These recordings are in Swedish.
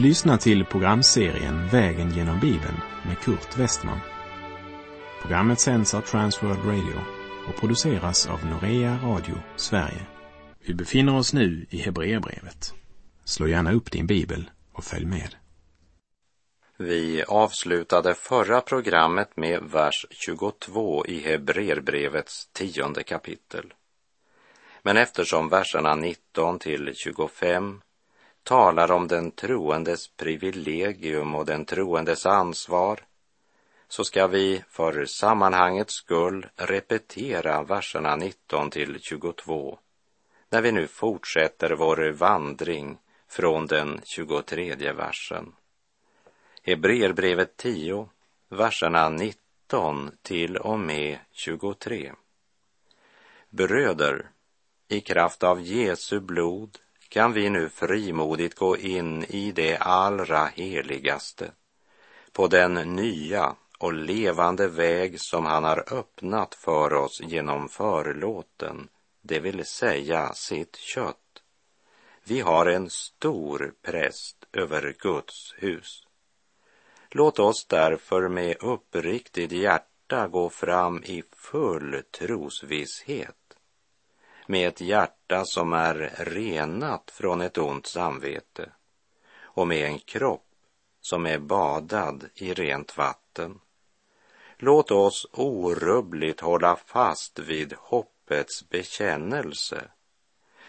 Du lyssnar till programserien Vägen genom Bibeln med Kurt Westman. Programmet sänds av Transworld Radio och produceras av Norea Radio Sverige. Vi befinner oss nu i Hebreerbrevet. Slå gärna upp din bibel och följ med. Vi avslutade förra programmet med vers 22 i Hebreerbrevets tionde kapitel. Men eftersom verserna 19 till 25 talar om den troendes privilegium och den troendes ansvar så ska vi för sammanhangets skull repetera verserna 19 till 22 när vi nu fortsätter vår vandring från den 23 versen. Hebreerbrevet 10, verserna 19 till och med 23. Bröder, i kraft av Jesu blod kan vi nu frimodigt gå in i det allra heligaste, på den nya och levande väg som han har öppnat för oss genom förlåten, det vill säga sitt kött. Vi har en stor präst över Guds hus. Låt oss därför med uppriktigt hjärta gå fram i full trosvisshet med ett hjärta som är renat från ett ont samvete och med en kropp som är badad i rent vatten. Låt oss orubbligt hålla fast vid hoppets bekännelse,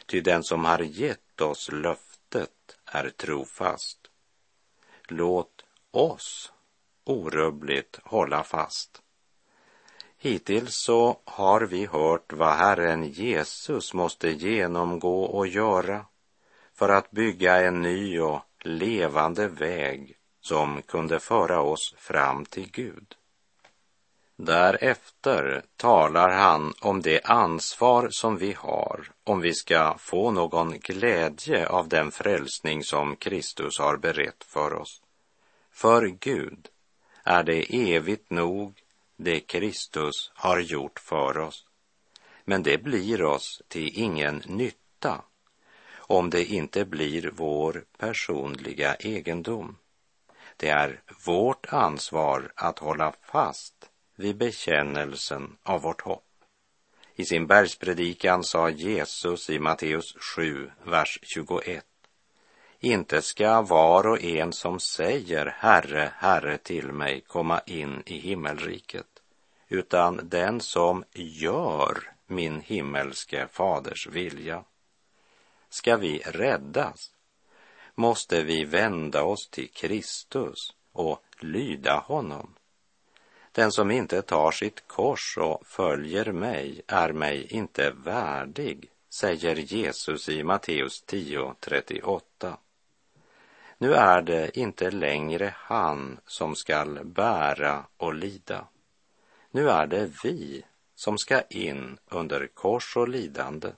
ty den som har gett oss löftet är trofast. Låt oss orubbligt hålla fast. Hittills så har vi hört vad Herren Jesus måste genomgå och göra för att bygga en ny och levande väg som kunde föra oss fram till Gud. Därefter talar han om det ansvar som vi har om vi ska få någon glädje av den frälsning som Kristus har berett för oss. För Gud är det evigt nog det Kristus har gjort för oss. Men det blir oss till ingen nytta om det inte blir vår personliga egendom. Det är vårt ansvar att hålla fast vid bekännelsen av vårt hopp. I sin bergspredikan sa Jesus i Matteus 7, vers 21. Inte ska var och en som säger Herre, Herre till mig komma in i himmelriket, utan den som gör min himmelske faders vilja. Ska vi räddas måste vi vända oss till Kristus och lyda honom. Den som inte tar sitt kors och följer mig är mig inte värdig, säger Jesus i Matteus 10.38. Nu är det inte längre han som skall bära och lida. Nu är det vi som ska in under kors och lidande.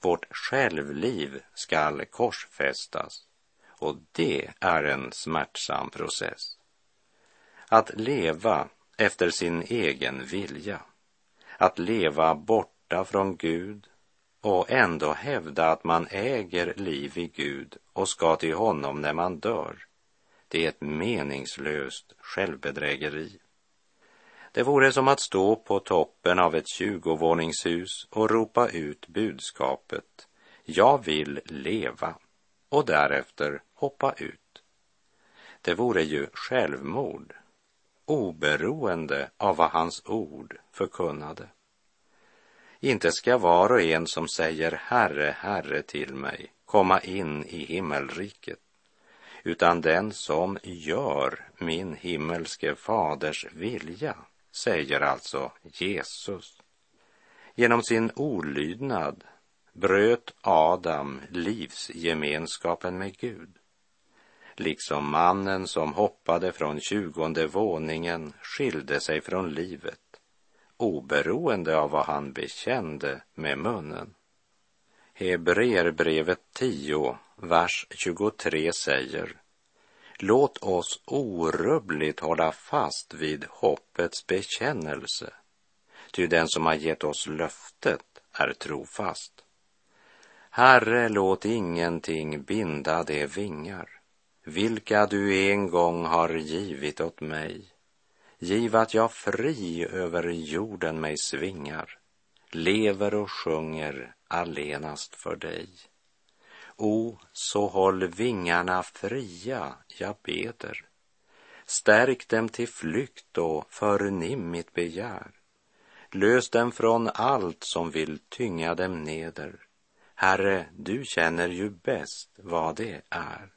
Vårt självliv skall korsfästas och det är en smärtsam process. Att leva efter sin egen vilja, att leva borta från Gud och ändå hävda att man äger liv i Gud och ska till honom när man dör, det är ett meningslöst självbedrägeri. Det vore som att stå på toppen av ett tjugovåningshus och ropa ut budskapet Jag vill leva och därefter hoppa ut. Det vore ju självmord, oberoende av vad hans ord förkunnade. Inte ska var och en som säger Herre, Herre till mig komma in i himmelriket, utan den som gör min himmelske faders vilja säger alltså Jesus. Genom sin olydnad bröt Adam livsgemenskapen med Gud. Liksom mannen som hoppade från tjugonde våningen skilde sig från livet oberoende av vad han bekände med munnen. Hebreerbrevet 10, vers 23 säger Låt oss orubbligt hålla fast vid hoppets bekännelse, ty den som har gett oss löftet är trofast. Herre, låt ingenting binda de vingar, vilka du en gång har givit åt mig. Giv att jag fri över jorden mig svingar, lever och sjunger allenast för dig. O, så håll vingarna fria, jag beder. Stärk dem till flykt och förnim mitt begär. Lös dem från allt som vill tynga dem neder. Herre, du känner ju bäst vad det är.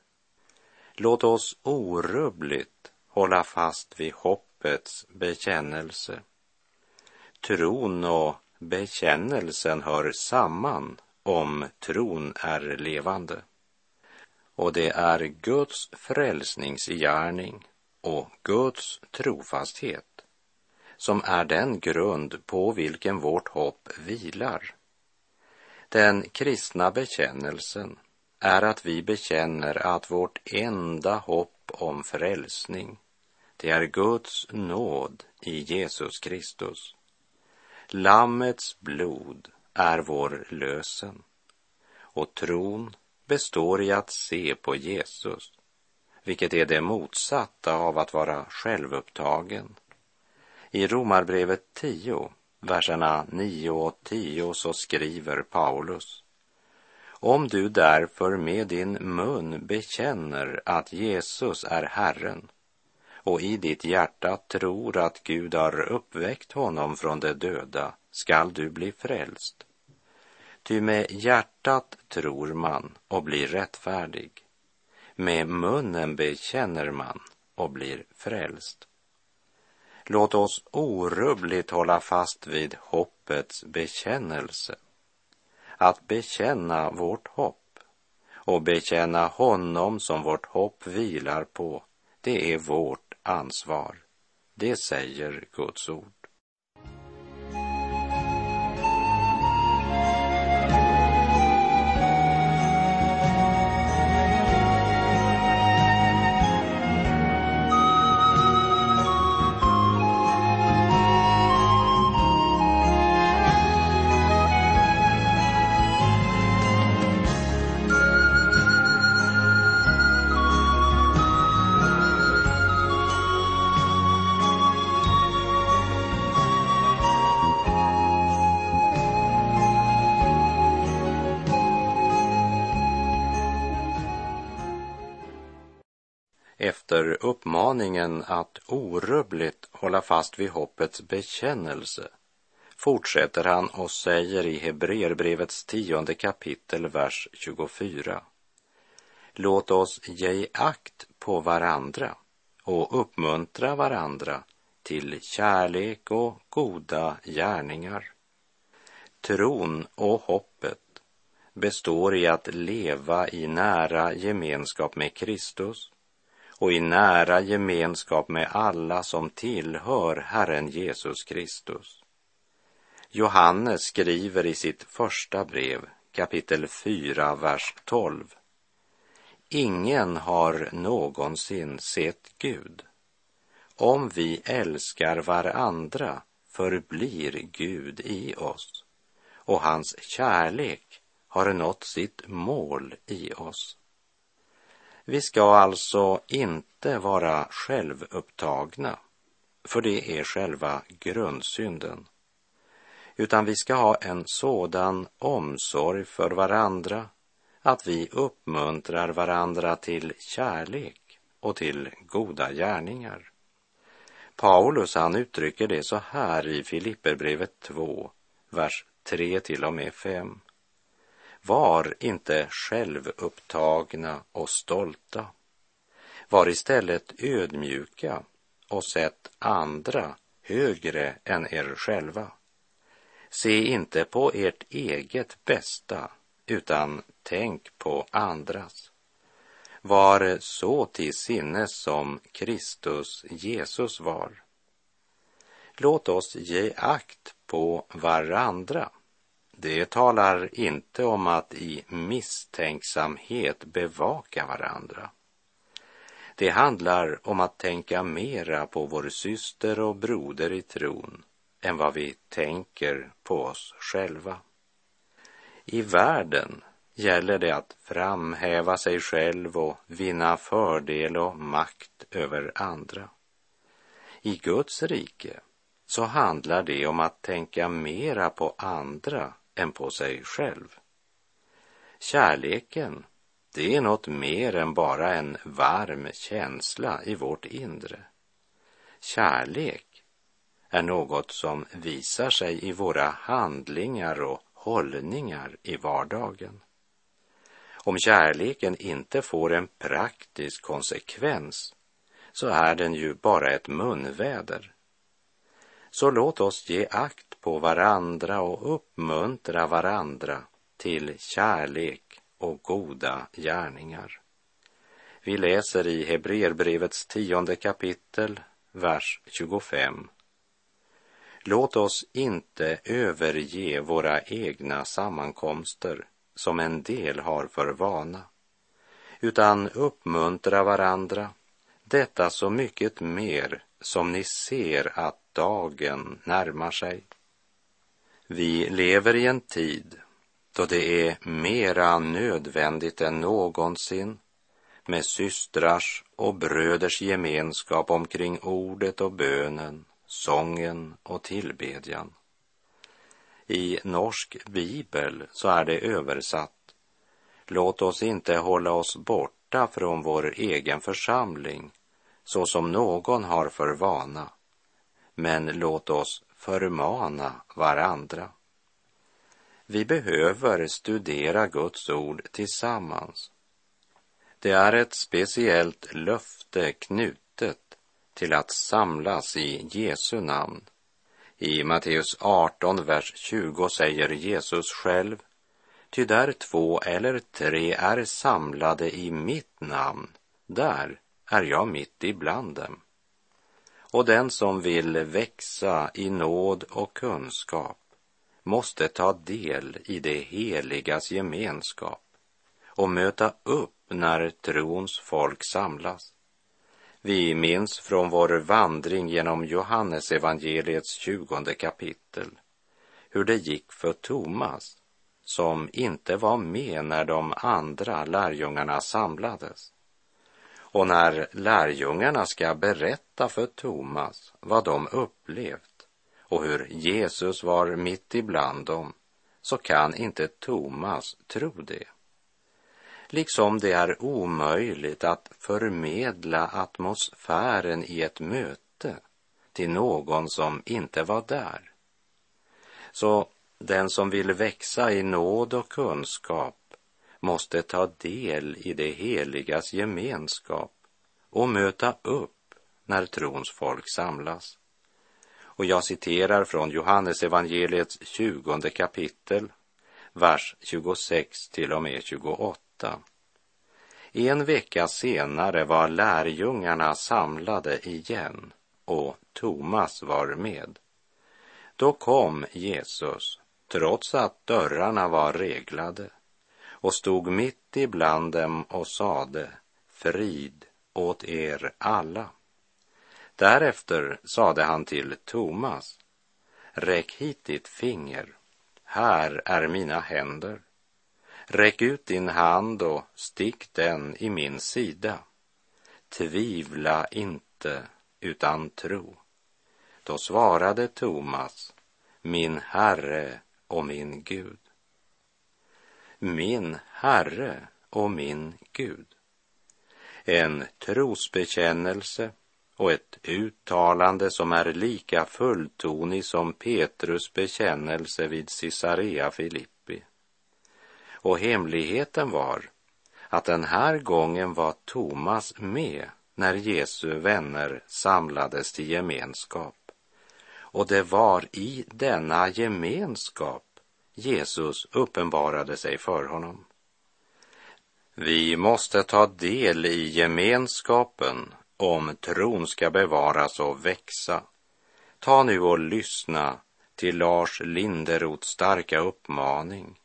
Låt oss orubbligt hålla fast vid hoppets bekännelse. Tron och bekännelsen hör samman om tron är levande. Och det är Guds frälsningsgärning och Guds trofasthet som är den grund på vilken vårt hopp vilar. Den kristna bekännelsen är att vi bekänner att vårt enda hopp om frälsning, det är Guds nåd i Jesus Kristus. Lammets blod är vår lösen och tron består i att se på Jesus, vilket är det motsatta av att vara självupptagen. I Romarbrevet 10, verserna 9 och 10 så skriver Paulus om du därför med din mun bekänner att Jesus är Herren och i ditt hjärta tror att Gud har uppväckt honom från de döda skall du bli frälst. Ty med hjärtat tror man och blir rättfärdig. Med munnen bekänner man och blir frälst. Låt oss orubbligt hålla fast vid hoppets bekännelse. Att bekänna vårt hopp och bekänna honom som vårt hopp vilar på, det är vårt ansvar. Det säger Guds ord. Efter uppmaningen att orubbligt hålla fast vid hoppets bekännelse fortsätter han och säger i Hebreerbrevets tionde kapitel, vers 24. Låt oss ge akt på varandra och uppmuntra varandra till kärlek och goda gärningar. Tron och hoppet består i att leva i nära gemenskap med Kristus och i nära gemenskap med alla som tillhör Herren Jesus Kristus. Johannes skriver i sitt första brev, kapitel 4, vers 12. Ingen har någonsin sett Gud. Om vi älskar varandra förblir Gud i oss och hans kärlek har nått sitt mål i oss. Vi ska alltså inte vara självupptagna, för det är själva grundsynden, utan vi ska ha en sådan omsorg för varandra att vi uppmuntrar varandra till kärlek och till goda gärningar. Paulus han uttrycker det så här i Filipperbrevet 2, vers 3 till och med 5. Var inte självupptagna och stolta. Var istället ödmjuka och sätt andra högre än er själva. Se inte på ert eget bästa, utan tänk på andras. Var så till sinnes som Kristus Jesus var. Låt oss ge akt på varandra det talar inte om att i misstänksamhet bevaka varandra. Det handlar om att tänka mera på vår syster och broder i tron än vad vi tänker på oss själva. I världen gäller det att framhäva sig själv och vinna fördel och makt över andra. I Guds rike så handlar det om att tänka mera på andra än på sig själv. Kärleken, det är något mer än bara en varm känsla i vårt inre. Kärlek är något som visar sig i våra handlingar och hållningar i vardagen. Om kärleken inte får en praktisk konsekvens så är den ju bara ett munväder. Så låt oss ge akt på varandra och uppmuntra varandra till kärlek och goda gärningar. Vi läser i Hebreerbrevets tionde kapitel, vers 25. Låt oss inte överge våra egna sammankomster som en del har för vana, utan uppmuntra varandra, detta så mycket mer som ni ser att dagen närmar sig. Vi lever i en tid då det är mera nödvändigt än någonsin med systrars och bröders gemenskap omkring ordet och bönen, sången och tillbedjan. I norsk bibel så är det översatt Låt oss inte hålla oss borta från vår egen församling så som någon har för vana, men låt oss förmana varandra. Vi behöver studera Guds ord tillsammans. Det är ett speciellt löfte knutet till att samlas i Jesu namn i Matteus 18, vers 20 säger Jesus själv, ty där två eller tre är samlade i mitt namn, där är jag mitt ibland dem. Och den som vill växa i nåd och kunskap måste ta del i det heligas gemenskap och möta upp när trons folk samlas. Vi minns från vår vandring genom Johannesevangeliets tjugonde kapitel hur det gick för Thomas som inte var med när de andra lärjungarna samlades. Och när lärjungarna ska berätta för Thomas vad de upplevt och hur Jesus var mitt ibland dem så kan inte Thomas tro det liksom det är omöjligt att förmedla atmosfären i ett möte till någon som inte var där. Så den som vill växa i nåd och kunskap måste ta del i det heligas gemenskap och möta upp när trons folk samlas. Och jag citerar från Johannes evangeliets 20 kapitel, vers 26 till och med 28. En vecka senare var lärjungarna samlade igen och Thomas var med. Då kom Jesus, trots att dörrarna var reglade, och stod mitt ibland dem och sade frid åt er alla. Därefter sade han till Thomas, räck hit ditt finger, här är mina händer Räck ut din hand och stick den i min sida. Tvivla inte, utan tro. Då svarade Thomas, min Herre och min Gud. Min Herre och min Gud. En trosbekännelse och ett uttalande som är lika fulltonig som Petrus bekännelse vid Caesarea Filippi. Och hemligheten var att den här gången var Thomas med när Jesu vänner samlades till gemenskap. Och det var i denna gemenskap Jesus uppenbarade sig för honom. Vi måste ta del i gemenskapen om tron ska bevaras och växa. Ta nu och lyssna till Lars Linderots starka uppmaning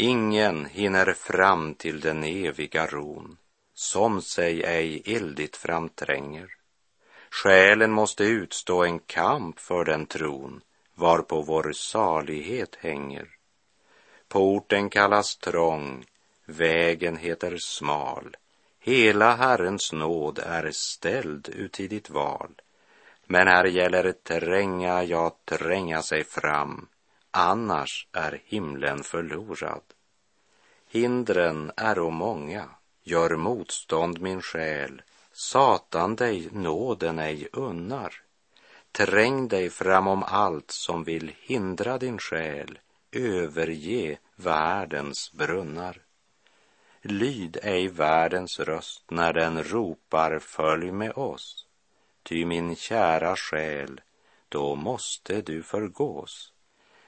Ingen hinner fram till den eviga ron, som sig ej eldigt framtränger. Själen måste utstå en kamp för den tron, varpå vår salighet hänger. porten kallas trång, vägen heter smal. Hela Herrens nåd är ställd uti ditt val. Men här gäller tränga, ja, tränga sig fram, annars är himlen förlorad. Hindren är många, gör motstånd min själ, Satan dig nåden ej unnar. Träng dig framom allt som vill hindra din själ, överge världens brunnar. Lyd ej världens röst när den ropar följ med oss. Ty min kära själ, då måste du förgås.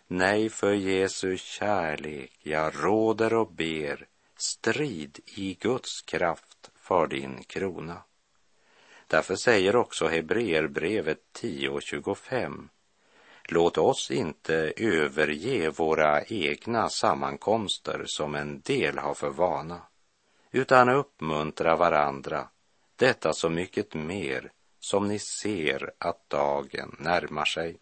Nej, för Jesu kärlek jag råder och ber, strid i Guds kraft för din krona. Därför säger också Hebreerbrevet 10.25 Låt oss inte överge våra egna sammankomster som en del har för vana, utan uppmuntra varandra, detta så mycket mer som ni ser att dagen närmar sig.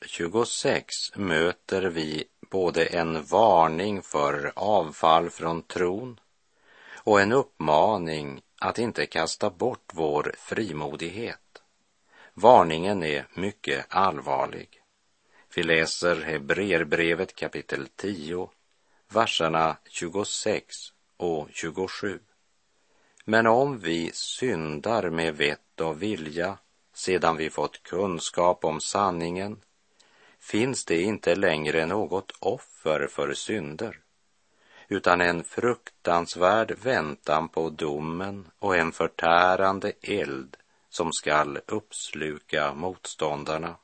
Vers 26 möter vi både en varning för avfall från tron och en uppmaning att inte kasta bort vår frimodighet. Varningen är mycket allvarlig. Vi läser Hebreerbrevet kapitel 10, verserna 26 och 27. Men om vi syndar med vett och vilja sedan vi fått kunskap om sanningen finns det inte längre något offer för synder utan en fruktansvärd väntan på domen och en förtärande eld som skall uppsluka motståndarna.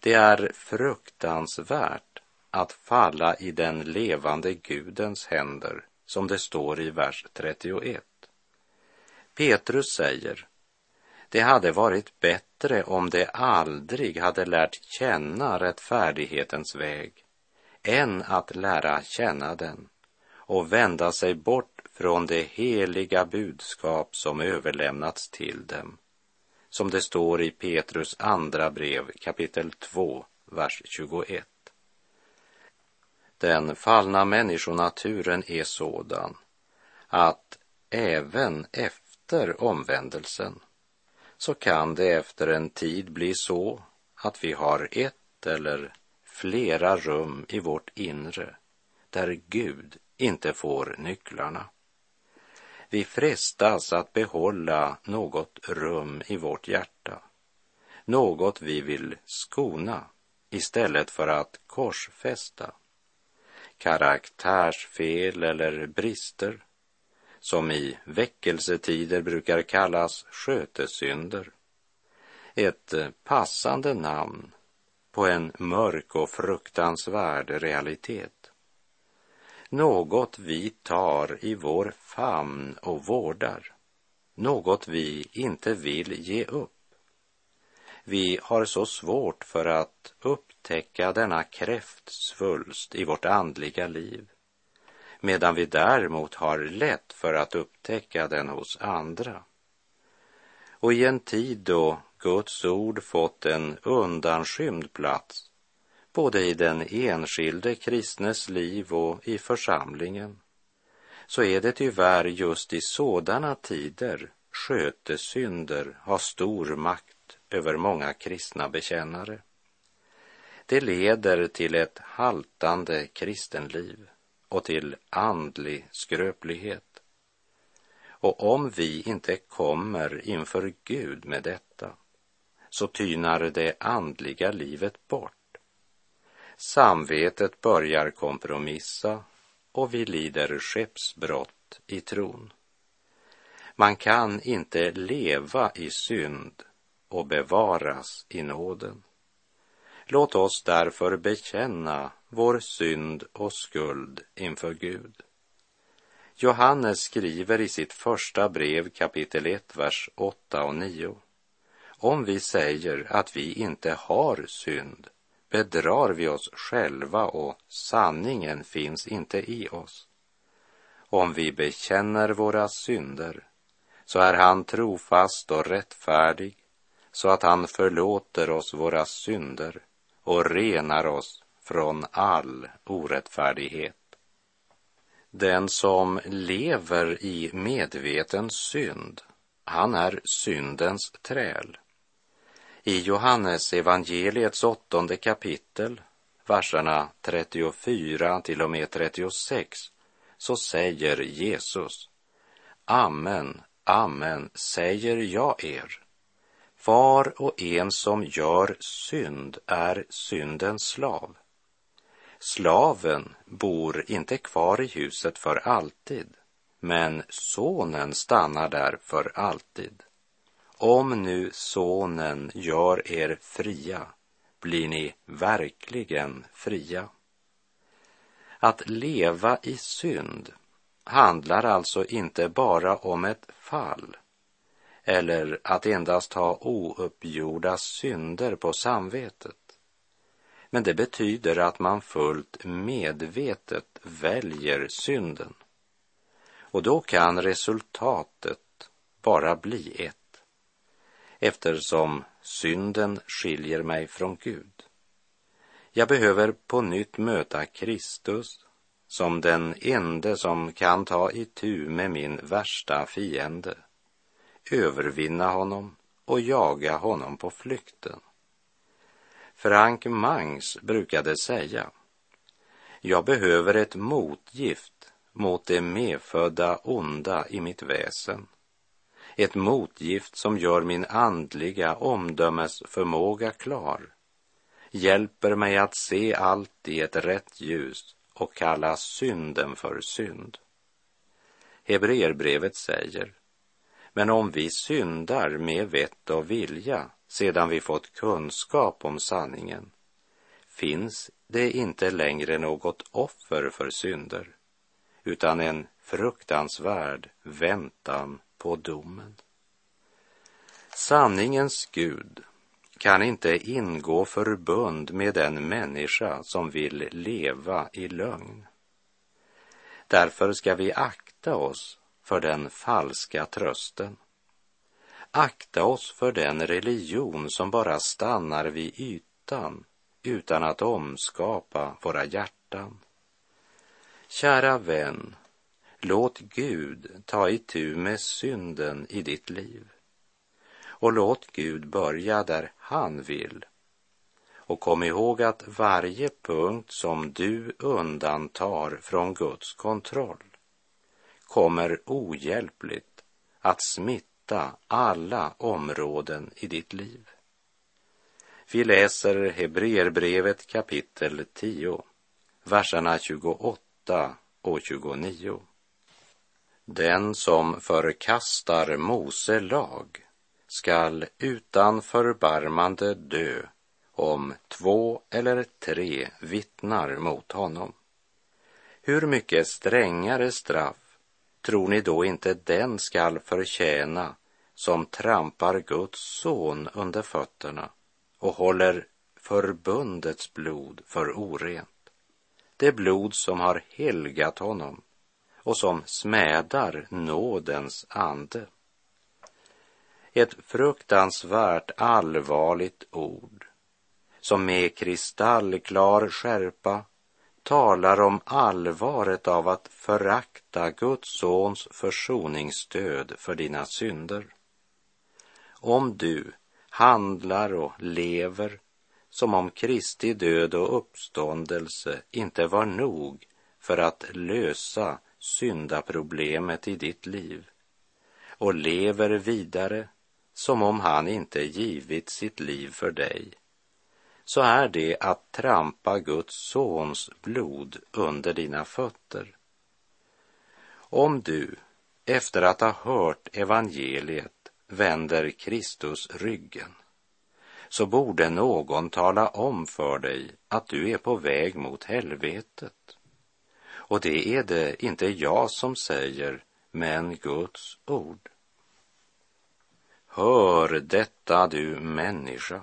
Det är fruktansvärt att falla i den levande Gudens händer, som det står i vers 31. Petrus säger det hade varit bättre om de aldrig hade lärt känna rättfärdighetens väg än att lära känna den och vända sig bort från det heliga budskap som överlämnats till dem. Som det står i Petrus andra brev kapitel 2, vers 21. Den fallna människonaturen är sådan att även efter omvändelsen så kan det efter en tid bli så att vi har ett eller flera rum i vårt inre där Gud inte får nycklarna. Vi frestas att behålla något rum i vårt hjärta, något vi vill skona istället för att korsfästa. Karaktärsfel eller brister som i väckelsetider brukar kallas skötesynder. Ett eh, passande namn på en mörk och fruktansvärd realitet. Något vi tar i vår famn och vårdar. Något vi inte vill ge upp. Vi har så svårt för att upptäcka denna kräftsvulst i vårt andliga liv medan vi däremot har lätt för att upptäcka den hos andra. Och i en tid då Guds ord fått en undanskymd plats både i den enskilde kristnes liv och i församlingen så är det tyvärr just i sådana tider skötesynder har stor makt över många kristna bekännare. Det leder till ett haltande kristenliv och till andlig skröplighet. Och om vi inte kommer inför Gud med detta så tynar det andliga livet bort. Samvetet börjar kompromissa och vi lider skeppsbrott i tron. Man kan inte leva i synd och bevaras i nåden. Låt oss därför bekänna vår synd och skuld inför Gud. Johannes skriver i sitt första brev kapitel 1, vers 8 och 9. Om vi säger att vi inte har synd bedrar vi oss själva och sanningen finns inte i oss. Om vi bekänner våra synder så är han trofast och rättfärdig så att han förlåter oss våra synder och renar oss från all orättfärdighet. Den som lever i medveten synd, han är syndens träl. I Johannes evangeliets åttonde kapitel, verserna 34 till och med 36, så säger Jesus, Amen, amen, säger jag er. Var och en som gör synd är syndens slav. Slaven bor inte kvar i huset för alltid, men sonen stannar där för alltid. Om nu sonen gör er fria blir ni verkligen fria. Att leva i synd handlar alltså inte bara om ett fall eller att endast ha ouppgjorda synder på samvetet. Men det betyder att man fullt medvetet väljer synden. Och då kan resultatet bara bli ett eftersom synden skiljer mig från Gud. Jag behöver på nytt möta Kristus som den ende som kan ta itu med min värsta fiende, övervinna honom och jaga honom på flykten. Frank Mangs brukade säga, jag behöver ett motgift mot det medfödda onda i mitt väsen ett motgift som gör min andliga omdömesförmåga klar, hjälper mig att se allt i ett rätt ljus och kalla synden för synd. Hebreerbrevet säger, men om vi syndar med vett och vilja sedan vi fått kunskap om sanningen, finns det inte längre något offer för synder, utan en fruktansvärd väntan på domen. Sanningens Gud kan inte ingå förbund med den människa som vill leva i lögn. Därför ska vi akta oss för den falska trösten. Akta oss för den religion som bara stannar vid ytan utan att omskapa våra hjärtan. Kära vän, Låt Gud ta itu med synden i ditt liv. Och låt Gud börja där han vill. Och kom ihåg att varje punkt som du undantar från Guds kontroll kommer ohjälpligt att smitta alla områden i ditt liv. Vi läser Hebreerbrevet kapitel 10, verserna 28 och 29. Den som förkastar Mose lag skall utan förbarmande dö om två eller tre vittnar mot honom. Hur mycket strängare straff tror ni då inte den skall förtjäna som trampar Guds son under fötterna och håller förbundets blod för orent, det blod som har helgat honom och som smädar nådens ande. Ett fruktansvärt allvarligt ord som med kristallklar skärpa talar om allvaret av att förakta Guds sons försoningsstöd för dina synder. Om du handlar och lever som om Kristi död och uppståndelse inte var nog för att lösa syndaproblemet i ditt liv och lever vidare som om han inte givit sitt liv för dig, så är det att trampa Guds sons blod under dina fötter Om du, efter att ha hört evangeliet, vänder Kristus ryggen, så borde någon tala om för dig att du är på väg mot helvetet. Och det är det inte jag som säger, men Guds ord. Hör detta du människa,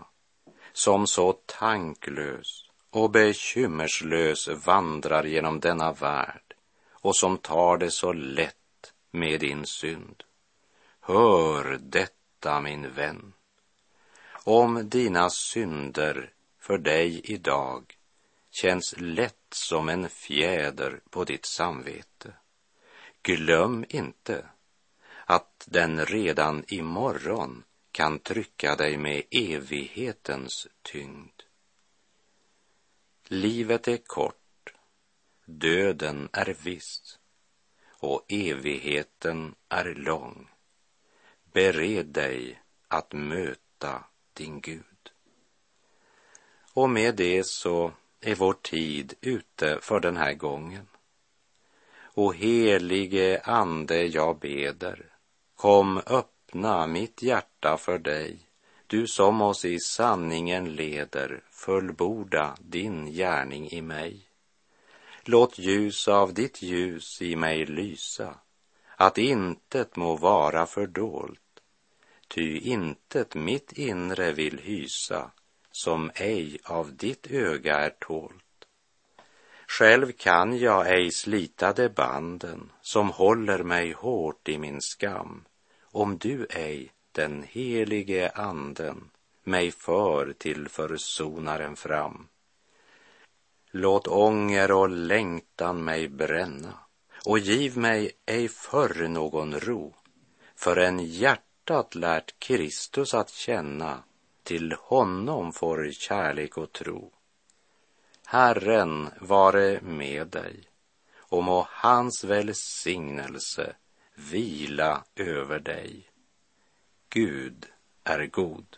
som så tanklös och bekymmerslös vandrar genom denna värld och som tar det så lätt med din synd. Hör detta, min vän. Om dina synder för dig idag känns lätt som en fjäder på ditt samvete, glöm inte att den redan imorgon kan trycka dig med evighetens tyngd. Livet är kort, döden är viss och evigheten är lång. Bered dig att möta din Gud. Och med det så är vår tid ute för den här gången. O helige Ande, jag beder, kom öppna mitt hjärta för dig, du som oss i sanningen leder, fullborda din gärning i mig. Låt ljus av ditt ljus i mig lysa, att intet må vara fördolt, ty intet mitt inre vill hysa, som ej av ditt öga är tålt. Själv kan jag ej slita de banden som håller mig hårt i min skam, om du ej, den helige anden, mig för till försonaren fram. Låt ånger och längtan mig bränna och giv mig ej förr någon ro förrän hjärtat lärt Kristus att känna till honom får kärlek och tro. Herren vare med dig och må hans välsignelse vila över dig. Gud är god.